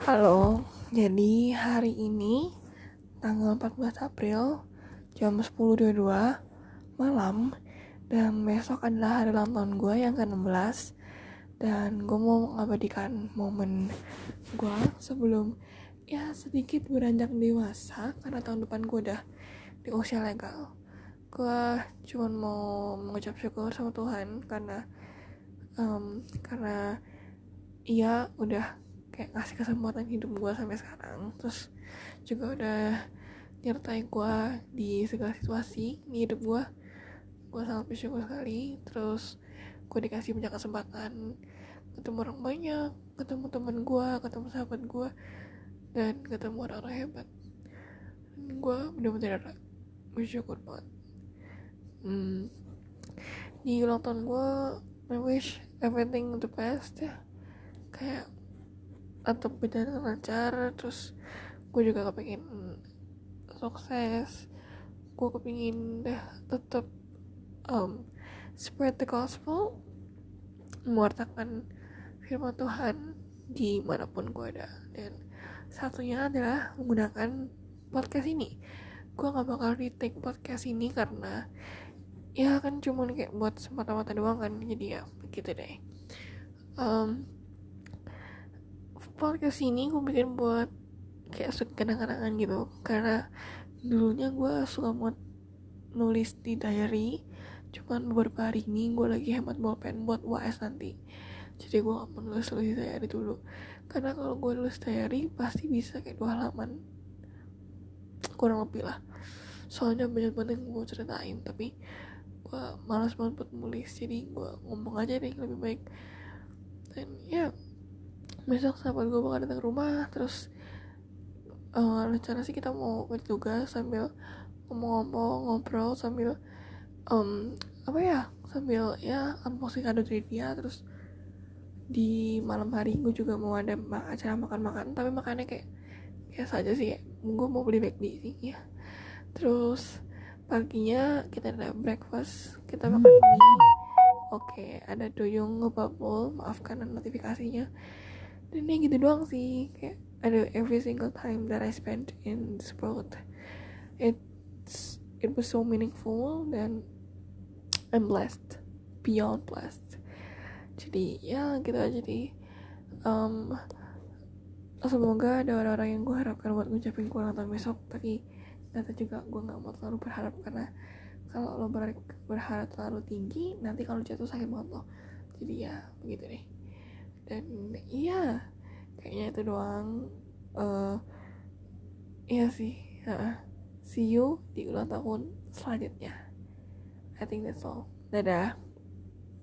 Halo, jadi hari ini tanggal 14 April jam 10.22 malam. Dan besok adalah hari ulang tahun gue yang ke-16 dan gue mau mengabadikan momen gue sebelum ya sedikit beranjak dewasa karena tahun depan gue udah di usia legal. Gue cuma mau mengucap syukur sama Tuhan karena um, karena ia udah kayak ngasih kesempatan hidup gue sampai sekarang. Terus juga udah nyertai gue di segala situasi di hidup gue gue sangat bersyukur sekali. Terus gue dikasih banyak kesempatan. Ketemu orang banyak ketemu teman gue ketemu sahabat gue dan ketemu orang-orang hebat. Gue bener-bener bersyukur banget. Hmm. di ulang tahun gue I wish everything the best ya. Kayak atau berjalan lancar terus gue juga kepingin sukses. Gue kepingin deh tetap um, spread the gospel mewartakan firman Tuhan di mana pun gue ada. Dan satunya adalah menggunakan podcast ini. Gue gak bakal retake podcast ini karena ya kan cuman kayak buat semata-mata doang kan jadi ya begitu deh. Um, podcast ini gue bikin buat kayak kenang-kenangan gitu. Karena dulunya gue suka buat nulis di diary cuman beberapa hari ini gue lagi hemat bolpen buat UAS nanti. Jadi gue gak mau nulis nulis diary dulu. Karena kalau gue nulis diary pasti bisa kayak dua halaman. Kurang lebih lah. Soalnya banyak banget yang gue ceritain tapi gue malas banget buat nulis. Jadi gue ngomong aja deh lebih baik. Dan ya besok sahabat gue bakal datang ke rumah terus uh, rencana sih kita mau juga sambil ngomong-ngomong ngobrol sambil um, apa ya sambil ya unboxing kado dari dia terus di malam hari gue juga mau ada acara makan-makan tapi makannya kayak biasa aja sih kayak gue mau beli McD sih ya terus paginya kita ada breakfast kita makan mie oke ada duyung ngebubble maafkan notifikasinya dan ya gitu doang sih. Kayak ada every single time that I spent in world it's it was so meaningful dan I'm blessed beyond blessed. Jadi ya gitu aja deh um, semoga ada orang-orang yang gue harapkan buat ngucapin gue ulang tahun besok tapi ternyata juga gue nggak mau terlalu berharap karena kalau lo berharap terlalu tinggi nanti kalau jatuh sakit banget lo. Jadi ya begitu deh dan iya kayaknya itu doang. Uh, iya sih uh, see you di ulang tahun selanjutnya. I think that's all. Dadah